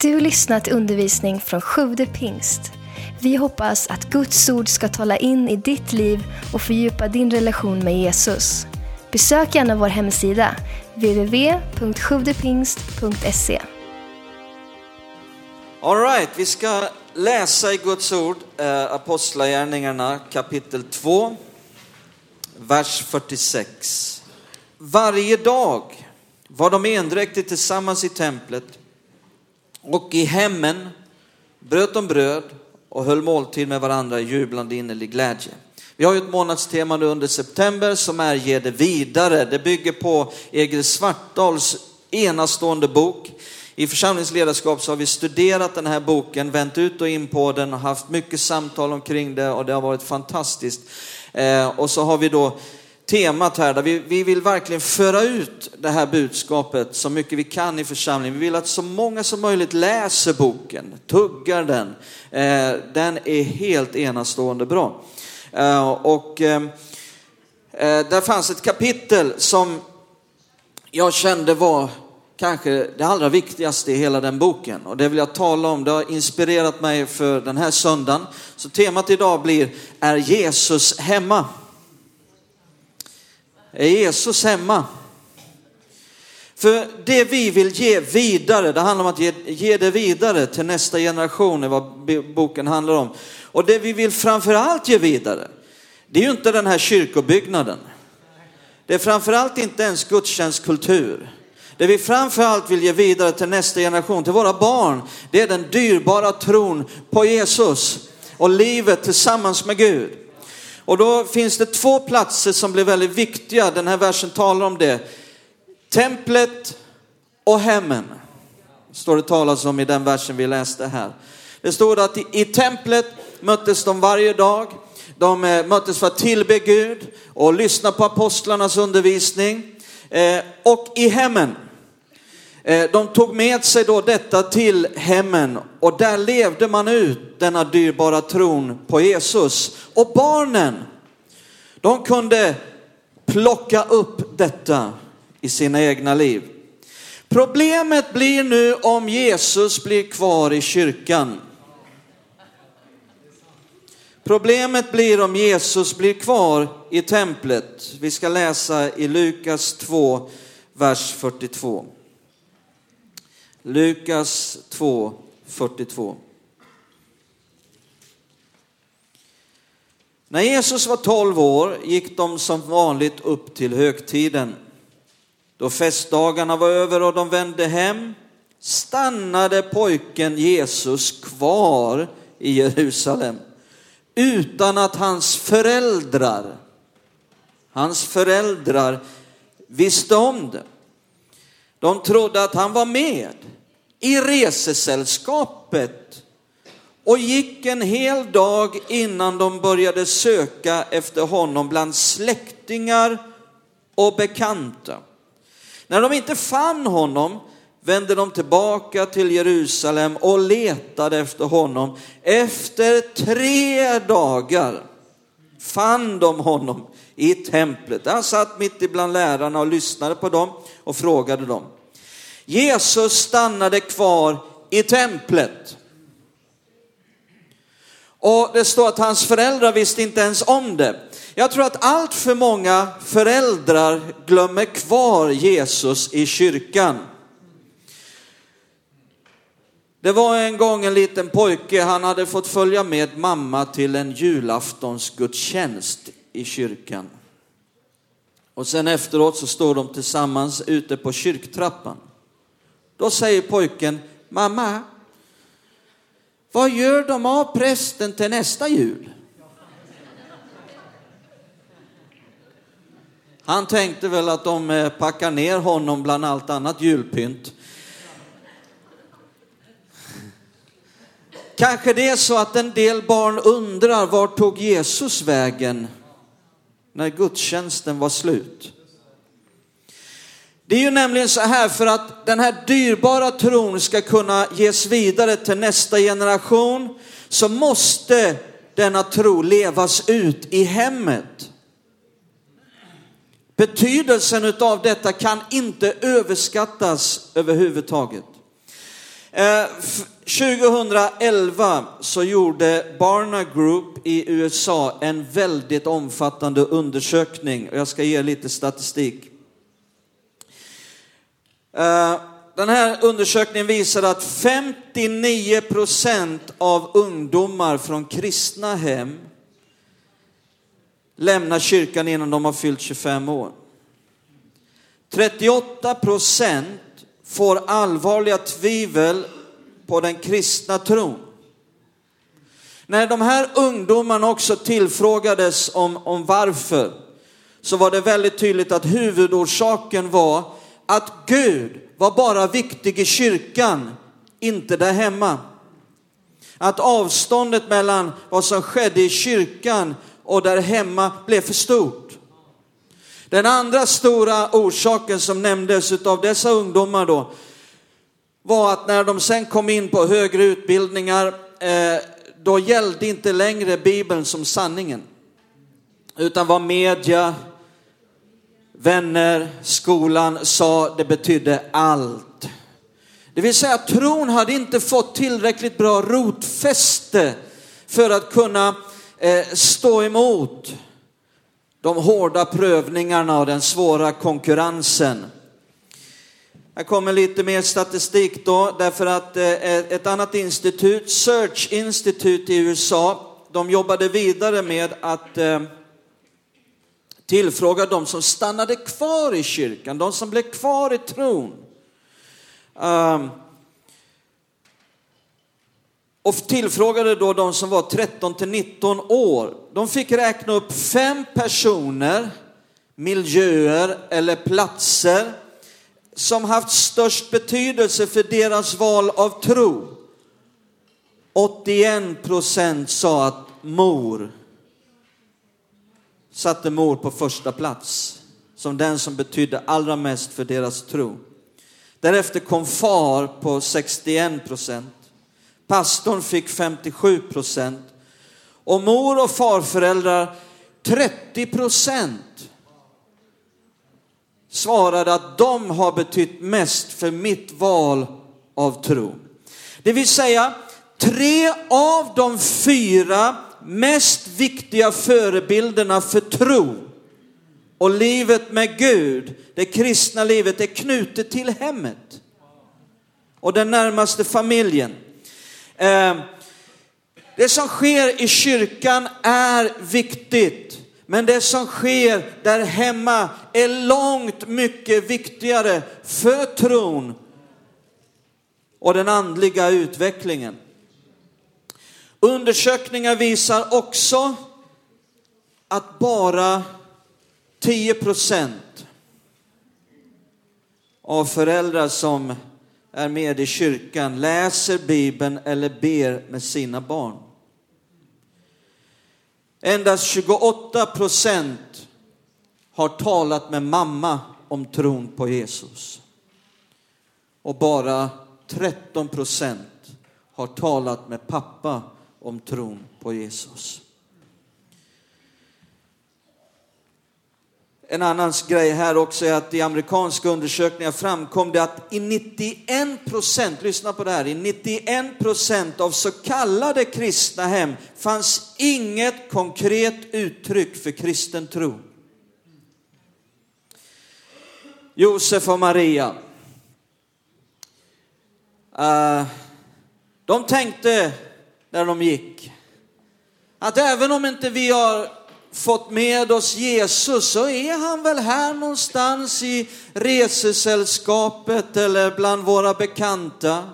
Du lyssnat till undervisning från Sjude pingst. Vi hoppas att Guds ord ska tala in i ditt liv och fördjupa din relation med Jesus. Besök gärna vår hemsida, www.sjuvdepingst.se. Alright, vi ska läsa i Guds ord, eh, Apostlagärningarna kapitel 2, vers 46. Varje dag var de endräktigt tillsammans i templet och i hemmen bröt de bröd och höll måltid med varandra i jublande innerlig glädje. Vi har ju ett månadstema nu under september som är Ge det vidare. Det bygger på Egil Svartdals enastående bok. I församlingsledarskap så har vi studerat den här boken, vänt ut och in på den och haft mycket samtal omkring det och det har varit fantastiskt. Eh, och så har vi då temat här där vi, vi vill verkligen föra ut det här budskapet så mycket vi kan i församlingen. Vi vill att så många som möjligt läser boken, tuggar den. Eh, den är helt enastående bra. Eh, och eh, eh där fanns ett kapitel som jag kände var kanske det allra viktigaste i hela den boken. Och det vill jag tala om. Det har inspirerat mig för den här söndagen. Så temat idag blir Är Jesus hemma? Är Jesus hemma? För det vi vill ge vidare, det handlar om att ge, ge det vidare till nästa generation, är vad boken handlar om. Och det vi vill framförallt ge vidare, det är ju inte den här kyrkobyggnaden. Det är framförallt inte ens gudstjänstkultur. Det vi framförallt vill ge vidare till nästa generation, till våra barn, det är den dyrbara tron på Jesus och livet tillsammans med Gud. Och då finns det två platser som blir väldigt viktiga. Den här versen talar om det. Templet och hemmen. Står det talas om i den versen vi läste här. Det står att i, i templet möttes de varje dag. De eh, möttes för att tillbe Gud och lyssna på apostlarnas undervisning. Eh, och i hemmen. Eh, de tog med sig då detta till hemmen och där levde man ut denna dyrbara tron på Jesus. Och barnen, de kunde plocka upp detta i sina egna liv. Problemet blir nu om Jesus blir kvar i kyrkan. Problemet blir om Jesus blir kvar i templet. Vi ska läsa i Lukas 2, vers 42. Lukas 2, 42. När Jesus var 12 år gick de som vanligt upp till högtiden. Då festdagarna var över och de vände hem stannade pojken Jesus kvar i Jerusalem utan att hans föräldrar, hans föräldrar visste om det. De trodde att han var med i resesällskapet och gick en hel dag innan de började söka efter honom bland släktingar och bekanta. När de inte fann honom vände de tillbaka till Jerusalem och letade efter honom. Efter tre dagar fann de honom i templet. Han satt mitt ibland lärarna och lyssnade på dem och frågade dem. Jesus stannade kvar i templet. Och det står att hans föräldrar visste inte ens om det. Jag tror att allt för många föräldrar glömmer kvar Jesus i kyrkan. Det var en gång en liten pojke, han hade fått följa med mamma till en julaftonsgudstjänst i kyrkan. Och sen efteråt så står de tillsammans ute på kyrktrappan. Då säger pojken, mamma, vad gör de av prästen till nästa jul? Han tänkte väl att de eh, packar ner honom bland allt annat julpynt. Kanske det är så att en del barn undrar var tog Jesus vägen när gudstjänsten var slut? Det är ju nämligen så här för att den här dyrbara tron ska kunna ges vidare till nästa generation så måste denna tro levas ut i hemmet. Betydelsen av detta kan inte överskattas överhuvudtaget. Eh, 2011 så gjorde Barna Group i USA en väldigt omfattande undersökning. och Jag ska ge lite statistik. Eh, den här undersökningen visar att 59 procent av ungdomar från kristna hem lämnar kyrkan innan de har fyllt 25 år. 38 procent får allvarliga tvivel på den kristna tron. När de här ungdomarna också tillfrågades om, om varför så var det väldigt tydligt att huvudorsaken var att Gud var bara viktig i kyrkan, inte där hemma. Att avståndet mellan vad som skedde i kyrkan och där hemma blev för stort. Den andra stora orsaken som nämndes av dessa ungdomar då var att när de sen kom in på högre utbildningar, eh, då gällde inte längre Bibeln som sanningen. Utan vad media, vänner, skolan sa, det betydde allt. Det vill säga tron hade inte fått tillräckligt bra rotfäste för att kunna eh, stå emot de hårda prövningarna och den svåra konkurrensen. Här kommer lite mer statistik då, därför att eh, eh ett annat institut, Search Institute i USA, de jobbade vidare med att eh, tillfrågade tillfråga de som stannade kvar i kyrkan, de som blev kvar i tron. Um, och tillfrågade då de som var 13 till 19 år. De fick räkna upp fem personer, miljöer eller platser som haft störst betydelse för deras val av tro. 81 procent sa att mor satte mor på första plats som den som betydde allra mest för deras tro. Därefter kom far på 61 procent. Pastorn fick 57 procent. Och mor och farföräldrar 30 procent svarade att de har betytt mest för mitt val av tro. Det vill säga, tre av de fyra mest viktiga förebilderna för tro och livet med Gud, det kristna livet, är knutet till hemmet och den närmaste familjen. Eh, det som sker i kyrkan är viktigt, men det som sker där hemma är långt mycket viktigare för tron och den andliga utvecklingen. Undersökningar visar också att bara 10 procent av föräldrar som är med i kyrkan läser Bibeln eller ber med sina barn. Endast 28 procent har talat med mamma om tron på Jesus. Och bara 13 procent har talat med pappa om tron på Jesus. En annan grej här också är att i amerikanska undersökningar framkom det att i 91 procent, lyssna på det här, i 91 procent av så kallade kristna hem fanns inget konkret uttryck för kristen tro. Josef och Maria. Uh, de tänkte där de gick att även om inte vi har fått med oss Jesus så är han väl här någonstans i resesällskapet eller bland våra bekanta.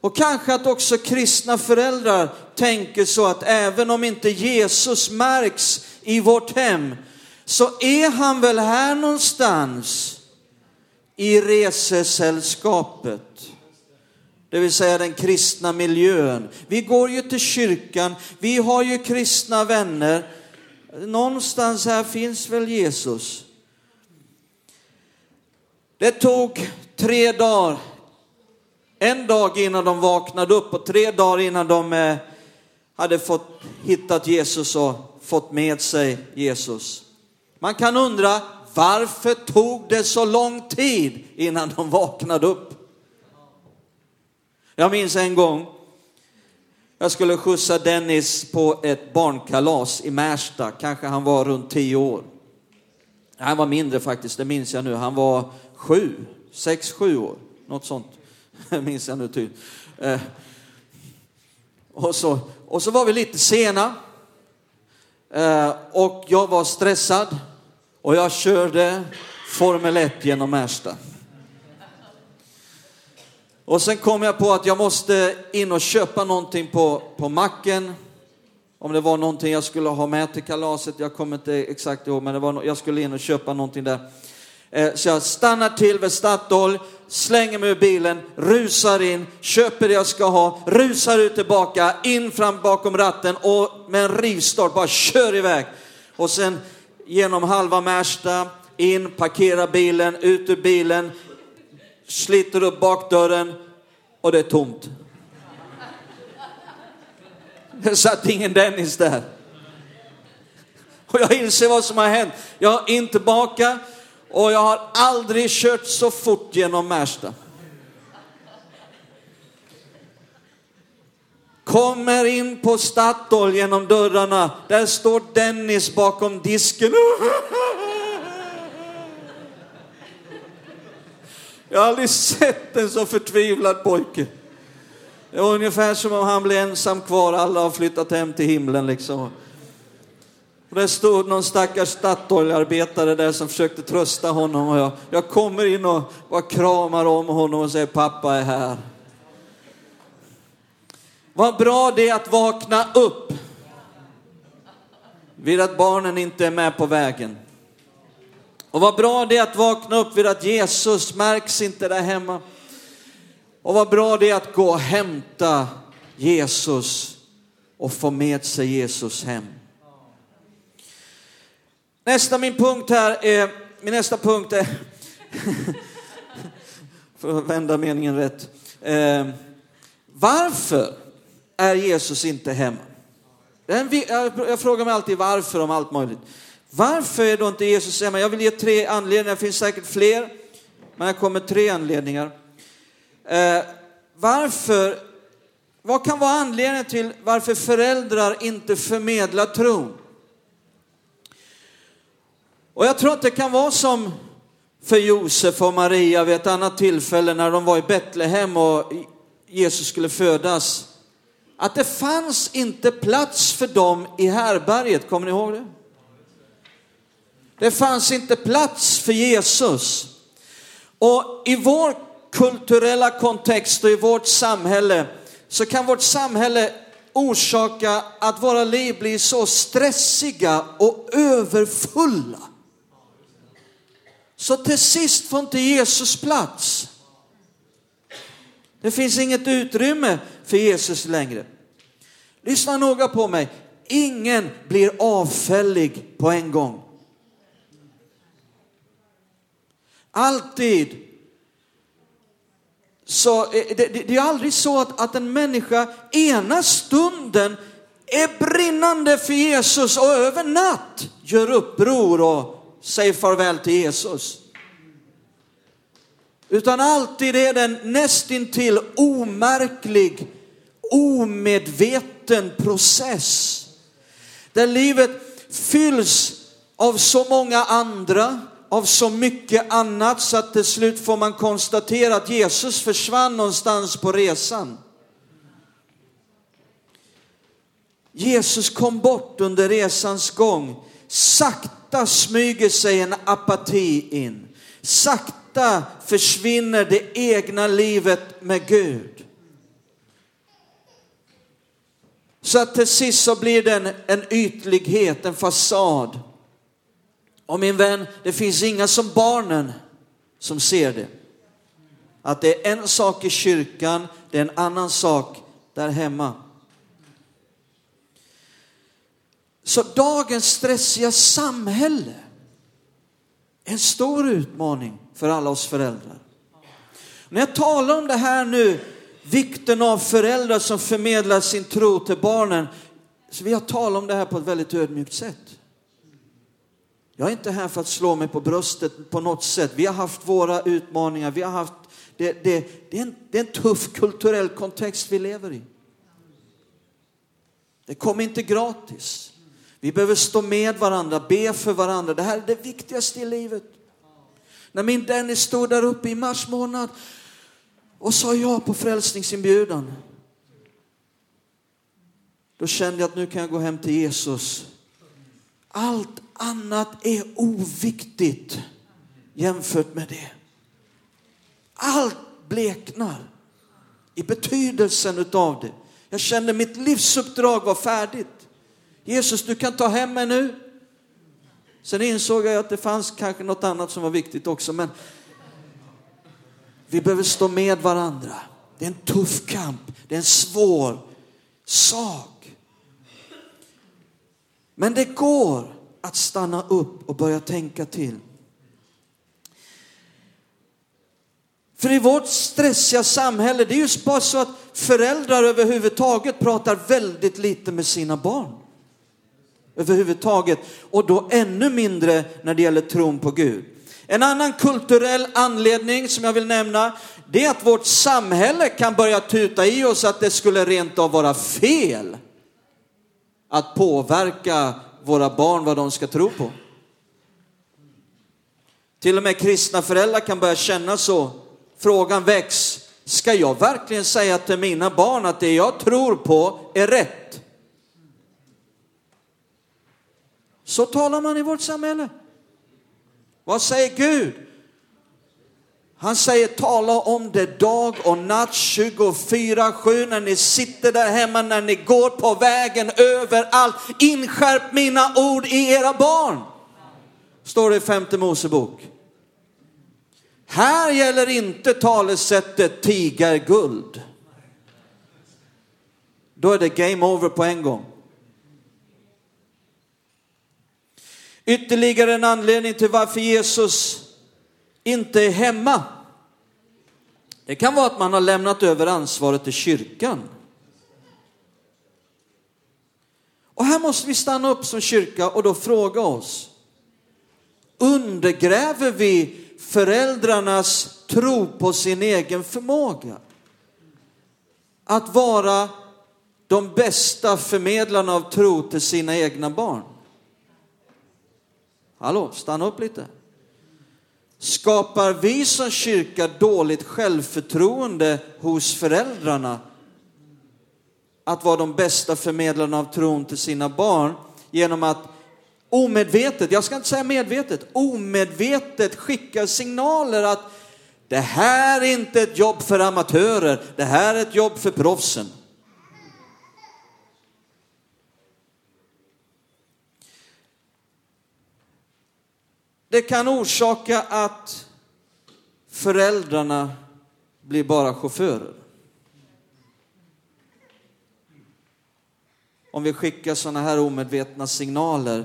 Och kanske att också kristna föräldrar tänker så att även om inte Jesus märks i vårt hem så är han väl här någonstans i resesällskapet det vill säga den kristna miljön. Vi går ju till kyrkan, vi har ju kristna vänner. Någonstans här finns väl Jesus. Det tog tre dagar, en dag innan de vaknade upp och tre dagar innan de eh, hade fått hittat Jesus och fått med sig Jesus. Man kan undra varför tog det så lång tid innan de vaknade upp? Jag minns en gång, jag skulle skjutsa Dennis på ett barnkalas i Märsta, kanske han var runt tio år. Han var mindre faktiskt, det minns jag nu. Han var sju, sex, sju år, något sånt. Det minns jag nu tydligt. Eh, och, så, och så var vi lite sena. Eh, och jag var stressad. Och jag körde Formel 1 genom Märsta. Och sen kom jag på att jag måste in och köpa någonting på, på macken. Om det var någonting jag skulle ha med till kalaset, jag kommer inte exakt ihåg, men det var, jag skulle in och köpa någonting där. Eh, så jag stannar till vid Statoil, slänger mig ur bilen, rusar in, köper det jag ska ha, rusar ut tillbaka, in fram bakom ratten och med en rivstart bara kör iväg. Och sen genom halva Märsta, in, parkera bilen, ut ur bilen, sliter upp bakdörren och det är tomt. Det satt ingen Dennis där. Och jag inser vad som har hänt. Jag har inte bakat och jag har aldrig kört så fort genom Märsta. Kommer in på Statoil genom dörrarna. Där står Dennis bakom disken. Jag har aldrig sett en så förtvivlad pojke. Det var ungefär som om han blev ensam kvar, alla har flyttat hem till himlen liksom. Och det stod någon stackars Statoil-arbetare där som försökte trösta honom och jag, jag kommer in och bara kramar om honom och säger pappa är här. Vad bra det är att vakna upp vid att barnen inte är med på vägen. Och vad bra det är att vakna upp vid att Jesus märks inte där hemma. Och vad bra det är att gå och hämta Jesus och få med sig Jesus hem. Nästa min punkt här är, min nästa punkt är, för att vända meningen rätt. Eh, varför är Jesus inte hemma? Jag frågar mig alltid varför om allt möjligt. Varför är då inte Jesus hemma? Jag vill ge tre anledningar, det finns säkert fler, men jag kommer tre anledningar. Eh, varför, vad kan vara anledningen till varför föräldrar inte förmedlar tron? Och jag tror att det kan vara som för Josef och Maria vid ett annat tillfälle när de var i Betlehem och Jesus skulle födas. Att det fanns inte plats för dem i härberget, kommer ni ihåg det? Det fanns inte plats för Jesus. Och i vår kulturella kontext och i vårt samhälle så kan vårt samhälle orsaka att våra liv blir så stressiga och överfulla. Så till sist får inte Jesus plats. Det finns inget utrymme för Jesus längre. Lyssna noga på mig. Ingen blir avfällig på en gång. Alltid. Så eh, det, det, det är aldrig så att, att en människa ena stunden är brinnande för Jesus och över natt gör uppror och säger farväl till Jesus. Utan alltid är den nästintill omärklig, omedveten process. Där livet fylls av så många andra, av så mycket annat så att till slut får man konstatera att Jesus försvann någonstans på resan. Jesus kom bort under resans gång. Sakta smyger sig en apati in. Sakta försvinner det egna livet med Gud. Så att till sist så blir det en, en ytlighet, en fasad. Och min vän, det finns inga som barnen som ser det. Att det är en sak i kyrkan, det är en annan sak där hemma. Så dagens stressiga samhälle är en stor utmaning för alla oss föräldrar. När jag talar om det här nu, vikten av föräldrar som förmedlar sin tro till barnen, så vill jag tala om det här på ett väldigt ödmjukt sätt. Jag är inte här för att slå mig på bröstet på något sätt. Vi har haft våra utmaningar, vi har haft Det, det, det, är en, det är en tuff kulturell kontext vi lever i. Det kommer inte gratis. Vi behöver stå med varandra, be för varandra. Det här är det viktigaste i livet. När min Dennis stod där uppe i mars månad och sa ja på frälsningsinbjudan. Då kände jag att nu kan jag gå hem till Jesus. Allt annat är oviktigt jämfört med det. Allt bleknar i betydelsen utav det. Jag kände mitt livsuppdrag var färdigt. Jesus, du kan ta hem mig nu. Sen insåg jag att det fanns kanske något annat som var viktigt också, men vi behöver stå med varandra. Det är en tuff kamp, det är en svår sak. Men det går att stanna upp och börja tänka till. För i vårt stressiga samhälle, det är ju bara så att föräldrar överhuvudtaget pratar väldigt lite med sina barn. Överhuvudtaget. Och då ännu mindre när det gäller tron på Gud. En annan kulturell anledning som jag vill nämna, det är att vårt samhälle kan börja tuta i oss att det skulle rent av vara fel att påverka våra barn vad de ska tro på. Till och med kristna föräldrar kan börja känna så. Frågan väcks, ska jag verkligen säga till mina barn att det jag tror på är rätt? Så talar man i vårt samhälle. Vad säger Gud? Han säger tala om det dag och natt 24-7 när ni sitter där hemma, när ni går på vägen överallt. Inskärp mina ord i era barn. Står det i femte Mosebok. Här gäller inte talesättet tigerguld. Då är det game over på en gång. Ytterligare en anledning till varför Jesus inte är hemma. Det kan vara att man har lämnat över ansvaret till kyrkan. Och här måste vi stanna upp som kyrka och då fråga oss. Undergräver vi föräldrarnas tro på sin egen förmåga? Att vara de bästa förmedlarna av tro till sina egna barn. Hallå, stanna upp lite. Skapar vi som kyrka dåligt självförtroende hos föräldrarna att vara de bästa förmedlarna av tron till sina barn genom att omedvetet, jag ska inte säga medvetet, omedvetet skicka signaler att det här är inte ett jobb för amatörer, det här är ett jobb för proffsen. Det kan orsaka att föräldrarna blir bara chaufförer. Om vi skickar sådana här omedvetna signaler.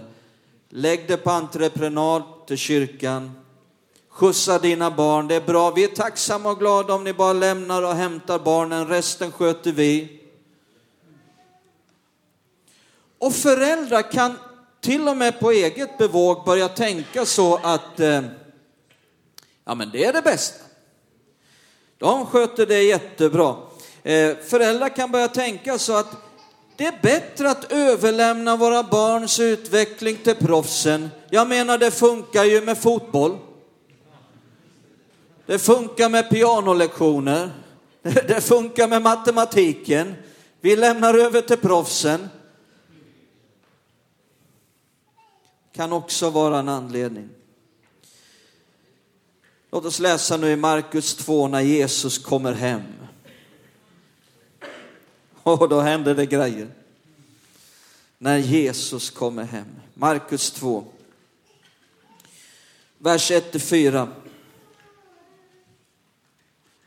Lägg det på entreprenad till kyrkan. Skjutsa dina barn, det är bra. Vi är tacksamma och glada om ni bara lämnar och hämtar barnen, resten sköter vi. Och föräldrar kan till och med på eget bevåg börja tänka så att eh, ja, men det är det bästa. De sköter det jättebra. Eh, föräldrar kan börja tänka så att det är bättre att överlämna våra barns utveckling till proffsen. Jag menar, det funkar ju med fotboll. Det funkar med pianolektioner. Det funkar med matematiken. Vi lämnar över till proffsen. Kan också vara en anledning. Låt oss läsa nu i Markus 2 när Jesus kommer hem. Och då händer det grejer. När Jesus kommer hem. Markus 2. Vers 1-4.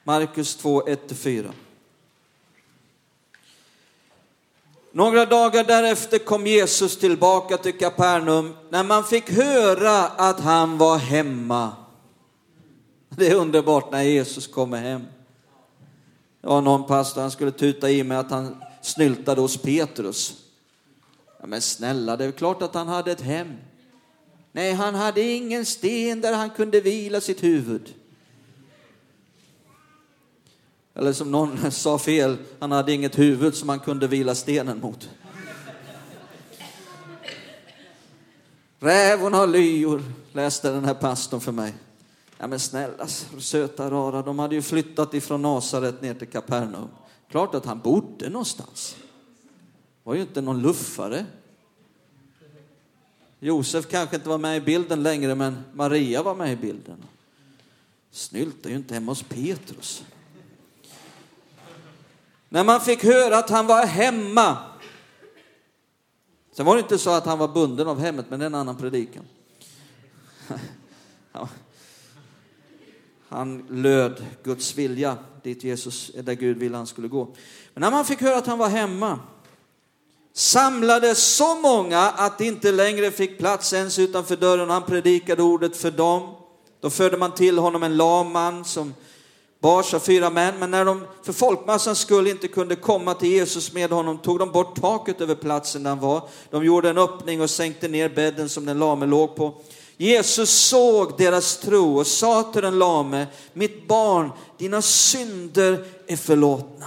Markus 2, 1-4. Några dagar därefter kom Jesus tillbaka till Kapernaum när man fick höra att han var hemma. Det är underbart när Jesus kommer hem. Det var någon pastor, han skulle tuta i mig att han snyltade hos Petrus. Ja, men snälla, det är klart att han hade ett hem. Nej, han hade ingen sten där han kunde vila sitt huvud. Eller som någon sa fel, han hade inget huvud som han kunde vila stenen mot. Räv har lyor, läste den här pastorn för mig. Ja men snälla söta rara, de hade ju flyttat ifrån Nasaret ner till Kapernaum. Klart att han bodde någonstans. var ju inte någon luffare. Josef kanske inte var med i bilden längre, men Maria var med i bilden. Snyltar ju inte hemma hos Petrus. När man fick höra att han var hemma. Sen var det inte så att han var bunden av hemmet, men det är en annan predikan. Han löd Guds vilja dit Jesus, där Gud ville han skulle gå. Men när man fick höra att han var hemma samlades så många att det inte längre fick plats ens utanför dörren. Han predikade ordet för dem. Då förde man till honom en lam man som bars av fyra män. Men när de för folkmassans skull inte kunde komma till Jesus med honom tog de bort taket över platsen där han var. De gjorde en öppning och sänkte ner bädden som den lame låg på. Jesus såg deras tro och sa till den lame, mitt barn, dina synder är förlåtna.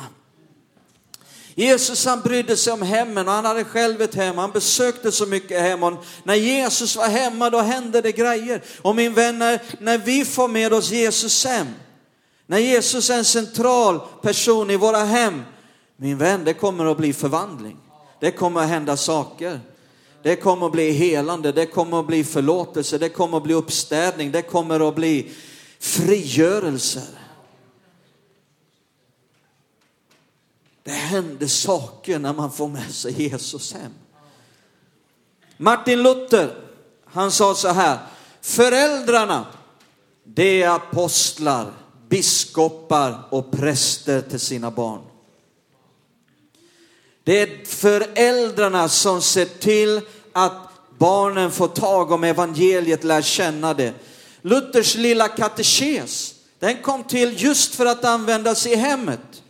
Jesus han brydde sig om hemmen och han hade själv ett hem. Han besökte så mycket hem och när Jesus var hemma då hände det grejer. Och min vän när vi får med oss Jesus hem, när Jesus är en central person i våra hem, min vän, det kommer att bli förvandling. Det kommer att hända saker. Det kommer att bli helande, det kommer att bli förlåtelse, det kommer att bli uppstädning, det kommer att bli frigörelser. Det händer saker när man får med sig Jesus hem. Martin Luther, han sa så här, föräldrarna, det är apostlar, biskopar och präster till sina barn. Det är föräldrarna som ser till att barnen får tag om evangeliet, lär känna det. Luthers lilla katekes, den kom till just för att användas i hemmet.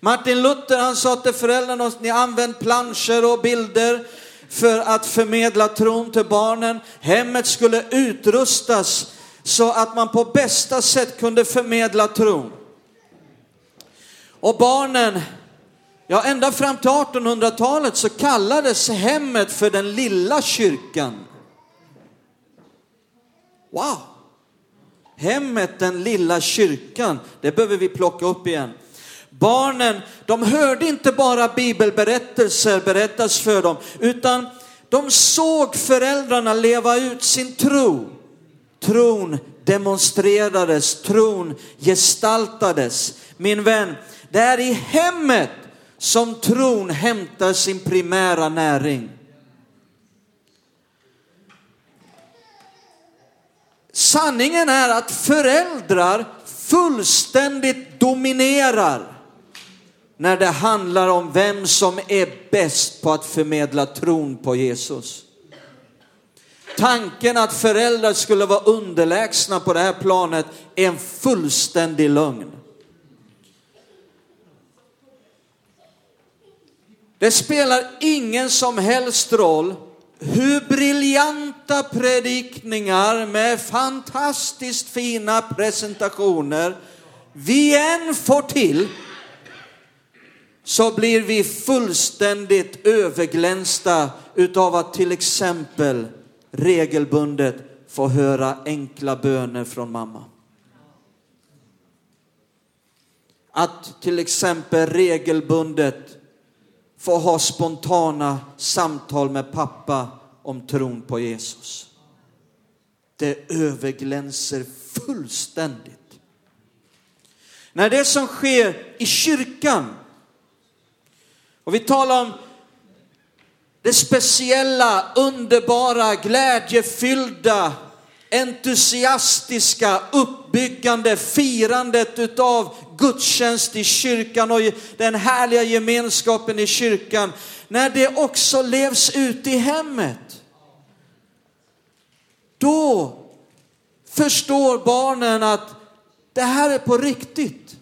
Martin Luther han sa till föräldrarna, ni använder planscher och bilder för att förmedla tron till barnen. Hemmet skulle utrustas så att man på bästa sätt kunde förmedla tron. Och barnen Ja, ända fram till 1800-talet så kallades hemmet för den lilla kyrkan. Wow! Hemmet, den lilla kyrkan, det behöver vi plocka upp igen. Barnen, de hörde inte bara bibelberättelser berättas för dem, utan de såg föräldrarna leva ut sin tro. Tron demonstrerades, tron gestaltades. Min vän, det är i hemmet som tron hämtar sin primära näring. Sanningen är att föräldrar fullständigt dominerar när det handlar om vem som är bäst på att förmedla tron på Jesus. Tanken att föräldrar skulle vara underlägsna på det här planet är en fullständig lögn. Det spelar ingen som helst roll hur briljanta predikningar med fantastiskt fina presentationer vi än får till så blir vi fullständigt överglänsta utav att till exempel regelbundet få höra enkla böner från mamma. Att till exempel regelbundet få ha spontana samtal med pappa om tron på Jesus. Det överglänser fullständigt. När det som sker i kyrkan, och vi talar om det speciella, underbara, glädjefyllda, entusiastiska, uppbyggande firandet utav gudstjänst i kyrkan och den härliga gemenskapen i kyrkan, när det också levs ut i hemmet. Då förstår barnen att det här är på riktigt.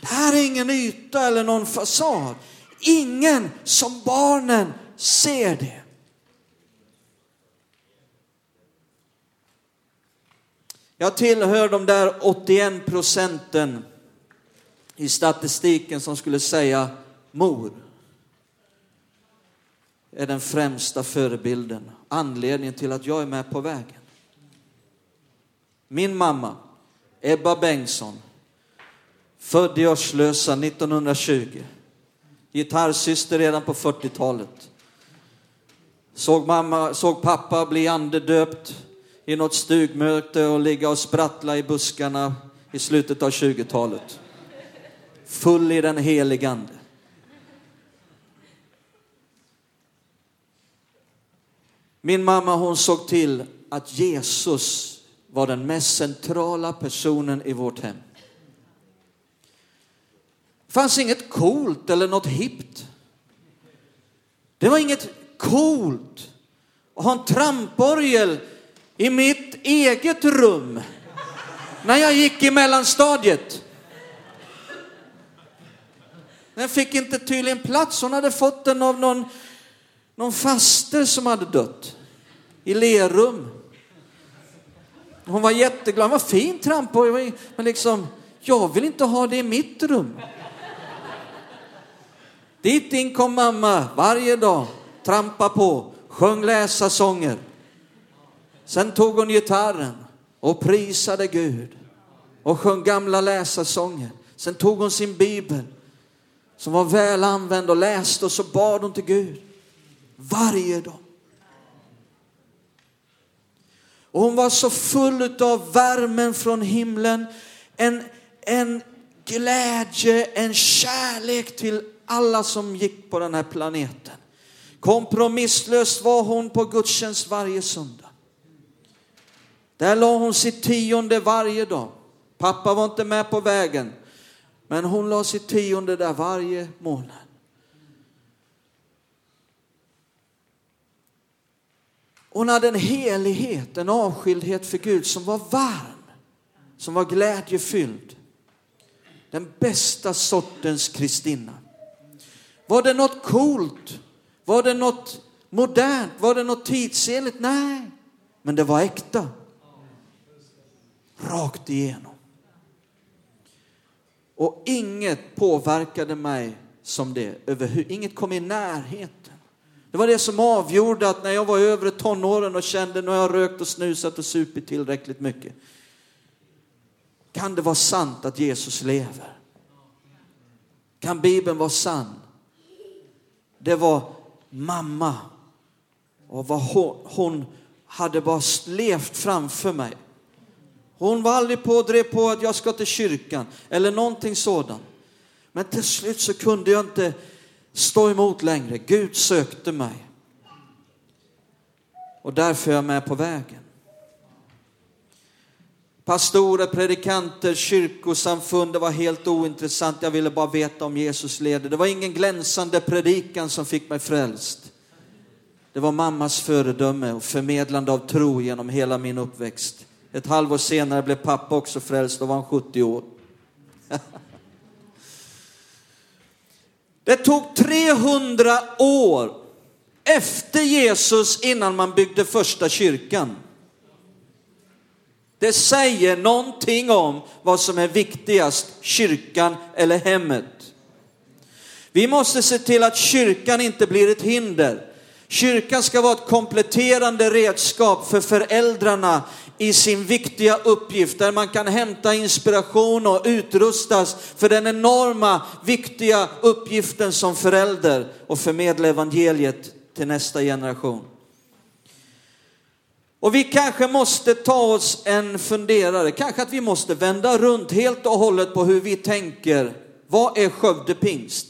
Det här är ingen yta eller någon fasad. Ingen som barnen ser det. Jag tillhör de där 81 procenten i statistiken som skulle säga mor är den främsta förebilden, anledningen till att jag är med på vägen. Min mamma, Ebba Bengtsson, född i Örslösa 1920, gitarrsyster redan på 40-talet. Såg, mamma, såg pappa bli andedöpt i något stugmöte och ligga och sprattla i buskarna i slutet av 20-talet. Full i den helige Ande. Min mamma hon såg till att Jesus var den mest centrala personen i vårt hem. Det fanns inget coolt eller något hippt. Det var inget coolt att ha en tramporgel i mitt eget rum när jag gick i mellanstadiet. Den fick inte tydligen plats. Hon hade fått den av någon, någon faster som hade dött i Lerum. Hon var jätteglad. Vad fin tramporgel. Men liksom, jag vill inte ha det i mitt rum. Dit in kom mamma varje dag, trampa på, sjöng läsa sånger. Sen tog hon gitarren och prisade Gud och sjöng gamla läsarsånger. Sen tog hon sin bibel som var väl använd och läste och så bad hon till Gud varje dag. Och hon var så full av värmen från himlen, en, en glädje, en kärlek till alla som gick på den här planeten. Kompromisslöst var hon på gudstjänst varje söndag. Där la hon sitt tionde varje dag. Pappa var inte med på vägen, men hon la sitt tionde där varje månad. Hon hade en helighet, en avskildhet för Gud som var varm, som var glädjefylld. Den bästa sortens Kristina. Var det något coolt? Var det något modernt? Var det något tidsenligt? Nej, men det var äkta. Rakt igenom. Och inget påverkade mig som det. Inget kom i närheten. Det var det som avgjorde att när jag var över tonåren och kände att nu har jag rökt och snusat och supit tillräckligt mycket. Kan det vara sant att Jesus lever? Kan Bibeln vara sann? Det var mamma och vad hon, hon hade bara levt framför mig. Hon var aldrig på och drev på att jag ska till kyrkan eller någonting sådant. Men till slut så kunde jag inte stå emot längre. Gud sökte mig. Och därför är jag med på vägen. Pastorer, predikanter, eh, kyrkosamfund, det var helt ointressant. Jag ville bara veta om Jesus leder. Det var ingen glänsande predikan som fick mig frälst. Det var mammas föredöme och förmedlande av tro genom hela min uppväxt. Ett halvår senare blev pappa också frälst, då var han 70 år. Det tog 300 år efter Jesus innan man byggde första kyrkan. Det säger någonting om vad som är viktigast, kyrkan eller hemmet. Vi måste se till att kyrkan inte blir ett hinder. Kyrkan ska vara ett kompletterande redskap för föräldrarna i sin viktiga uppgift där man kan hämta inspiration och utrustas för den enorma viktiga uppgiften som förälder och förmedla evangeliet till nästa generation. Och vi kanske måste ta oss en funderare, kanske att vi måste vända runt helt och hållet på hur vi tänker. Vad är Skövde pingst?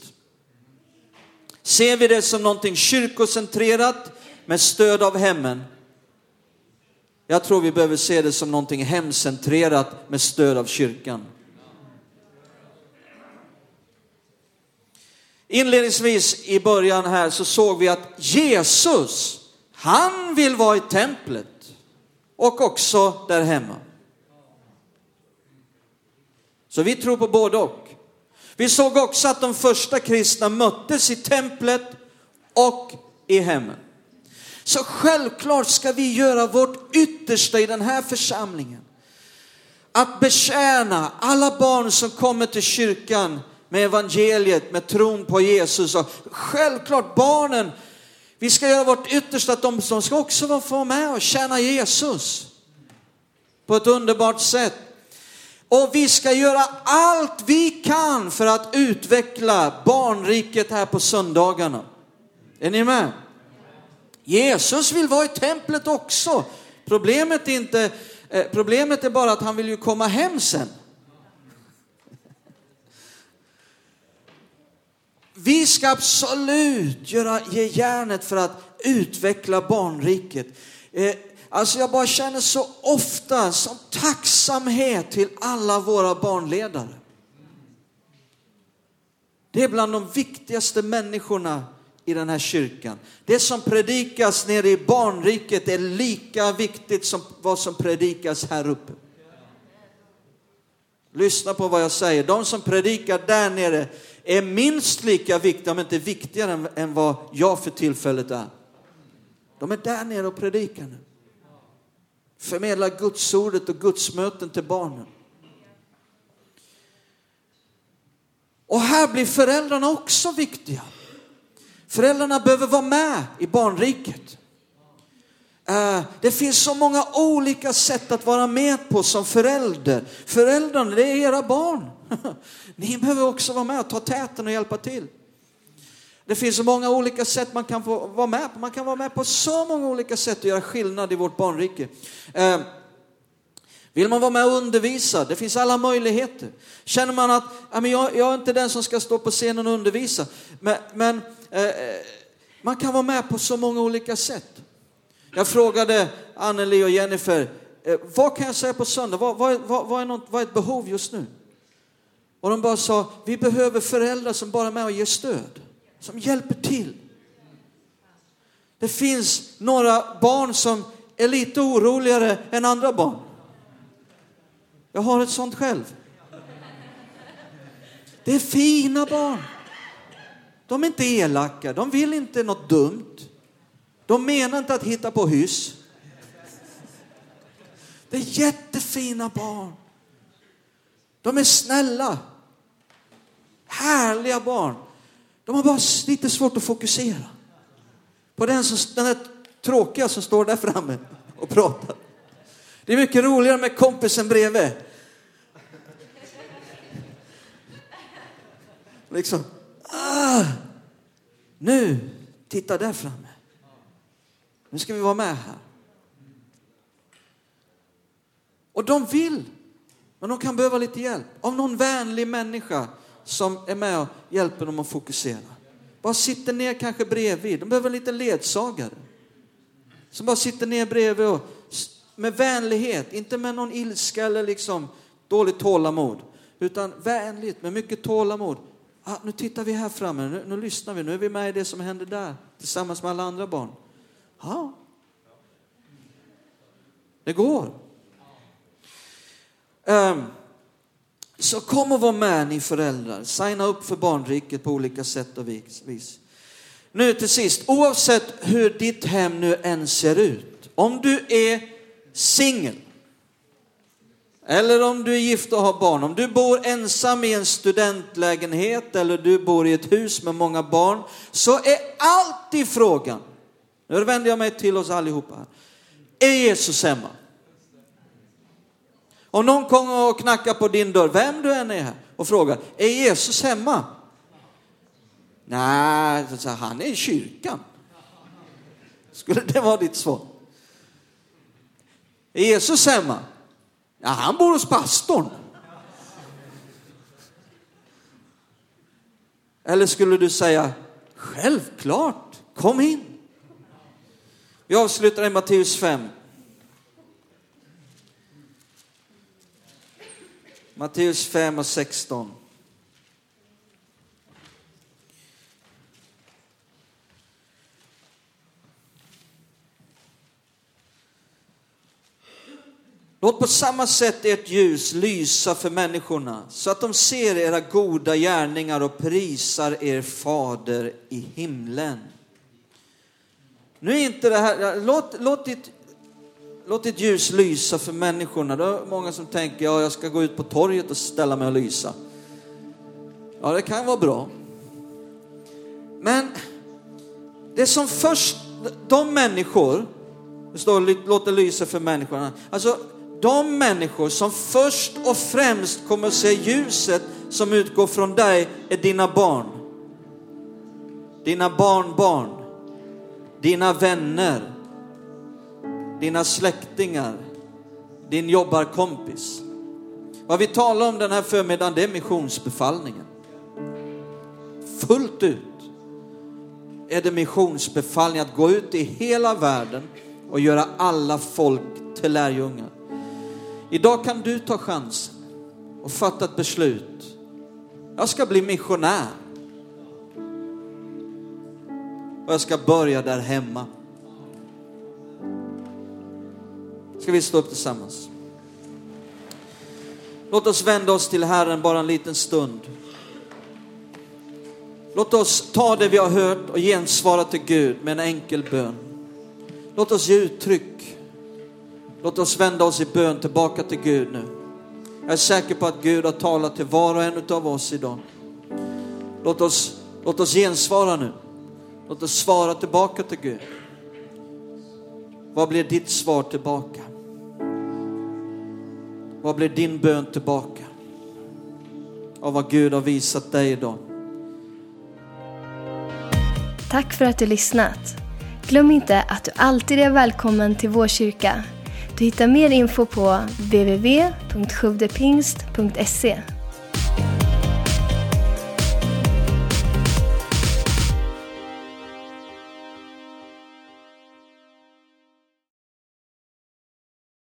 Ser vi det som någonting kyrkocentrerat med stöd av hemmen? Jag tror vi behöver se det som någonting hemcentrerat med stöd av kyrkan. Inledningsvis i början här så såg vi att Jesus, han vill vara i templet och också där hemma. Så vi tror på både och. Vi såg också att de första kristna möttes i templet och i hemmen. Så självklart ska vi göra vårt yttersta i den här församlingen. att betjäna alla barn som kommer till kyrkan med evangeliet, med tron på Jesus. Och självklart barnen, vi ska göra vårt yttersta att de, de ska också få vara med och tjäna Jesus på ett underbart sätt. Och vi ska göra allt vi kan för att utveckla barnriket här på söndagarna. Är ni med? Jesus vill vara i templet också. Problemet är, inte, eh, problemet är bara att han vill ju komma hem sen. Vi ska absolut göra, ge järnet för att utveckla barnriket. Eh, alltså jag bara känner så ofta som tacksamhet till alla våra barnledare. Det är bland de viktigaste människorna i den här kyrkan. Det som predikas nere i barnriket är lika viktigt som vad som predikas här uppe. Lyssna på vad jag säger. De som predikar där nere är minst lika viktiga, om inte viktigare än vad jag för tillfället är. De är där nere och predikar nu. Förmedlar Gudsordet och Gudsmöten till barnen. Och här blir föräldrarna också viktiga. Föräldrarna behöver vara med i barnriket. Eh, det finns så många olika sätt att vara med på som förälder. Föräldrarna, det är era barn. Ni behöver också vara med och ta täten och hjälpa till. Det finns så många olika sätt man kan få vara med på. Man kan vara med på så många olika sätt och göra skillnad i vårt barnrike. Eh, vill man vara med och undervisa? Det finns alla möjligheter. Känner man att jag, är inte den som ska stå på scenen och undervisa, men, men eh, man kan vara med på så många olika sätt. Jag frågade Anneli och Jennifer, eh, vad kan jag säga på söndag? Vad, vad, vad, vad, är något, vad är ett behov just nu? Och de bara sa, vi behöver föräldrar som bara är med och ger stöd, som hjälper till. Det finns några barn som är lite oroligare än andra barn. Jag har ett sånt själv. Det är fina barn. De är inte elaka, de vill inte något dumt. De menar inte att hitta på hyss. Det är jättefina barn. De är snälla. Härliga barn. De har bara lite svårt att fokusera på den, som, den där tråkiga som står där framme och pratar. Det är mycket roligare med kompisen bredvid. Liksom, ah, nu, titta där framme. Nu ska vi vara med här. Och de vill, men de kan behöva lite hjälp av någon vänlig människa som är med och hjälper dem att fokusera. Bara sitter ner kanske bredvid. De behöver en liten ledsagare. Som bara sitter ner bredvid och med vänlighet, inte med någon ilska eller liksom dåligt tålamod. Utan vänligt, med mycket tålamod. Ah, nu tittar vi här framme, nu, nu lyssnar vi, nu är vi med i det som händer där tillsammans med alla andra barn. Ja. Det går. Um, så kom och var med ni föräldrar. Signa upp för barnriket på olika sätt och vis. Nu till sist, oavsett hur ditt hem nu än ser ut. Om du är singel eller om du är gift och har barn, om du bor ensam i en studentlägenhet eller du bor i ett hus med många barn, så är alltid frågan, nu vänder jag mig till oss allihopa, är Jesus hemma? Om någon kommer och knackar på din dörr, vem du än är och frågar, är Jesus hemma? Nej, han är i kyrkan. Skulle det vara ditt svar? Är Jesus hemma? Ja, han bor hos pastorn. Eller skulle du säga, självklart, kom in. Vi avslutar i Matteus 5. Matteus 5 och 16. Låt på samma sätt ert ljus lysa för människorna så att de ser era goda gärningar och prisar er fader i himlen. Nu är inte det här, låt, låt ditt, låt ditt ljus lysa för människorna. Det är många som tänker, ja jag ska gå ut på torget och ställa mig och lysa. Ja, det kan vara bra. Men det som först, de människor, det står låt det lysa för människorna. Alltså de människor som först och främst kommer att se ljuset som utgår från dig är dina barn. Dina barnbarn, dina vänner, dina släktingar, din jobbarkompis. Vad vi talar om den här förmiddagen det är missionsbefallningen. Fullt ut är det missionsbefallning att gå ut i hela världen och göra alla folk till lärjungar. Idag kan du ta chansen och fatta ett beslut. Jag ska bli missionär. Och jag ska börja där hemma. Ska vi stå upp tillsammans? Låt oss vända oss till Herren bara en liten stund. Låt oss ta det vi har hört och gensvara till Gud med en enkel bön. Låt oss ge uttryck. Låt oss vända oss i bön tillbaka till Gud nu. Jag är säker på att Gud har talat till var och en av oss idag. Låt oss, låt oss gensvara nu. Låt oss svara tillbaka till Gud. Vad blir ditt svar tillbaka? Vad blir din bön tillbaka? Av vad Gud har visat dig idag. Tack för att du lyssnat. Glöm inte att du alltid är välkommen till vår kyrka. Du hittar mer info på www.sjodepingst.se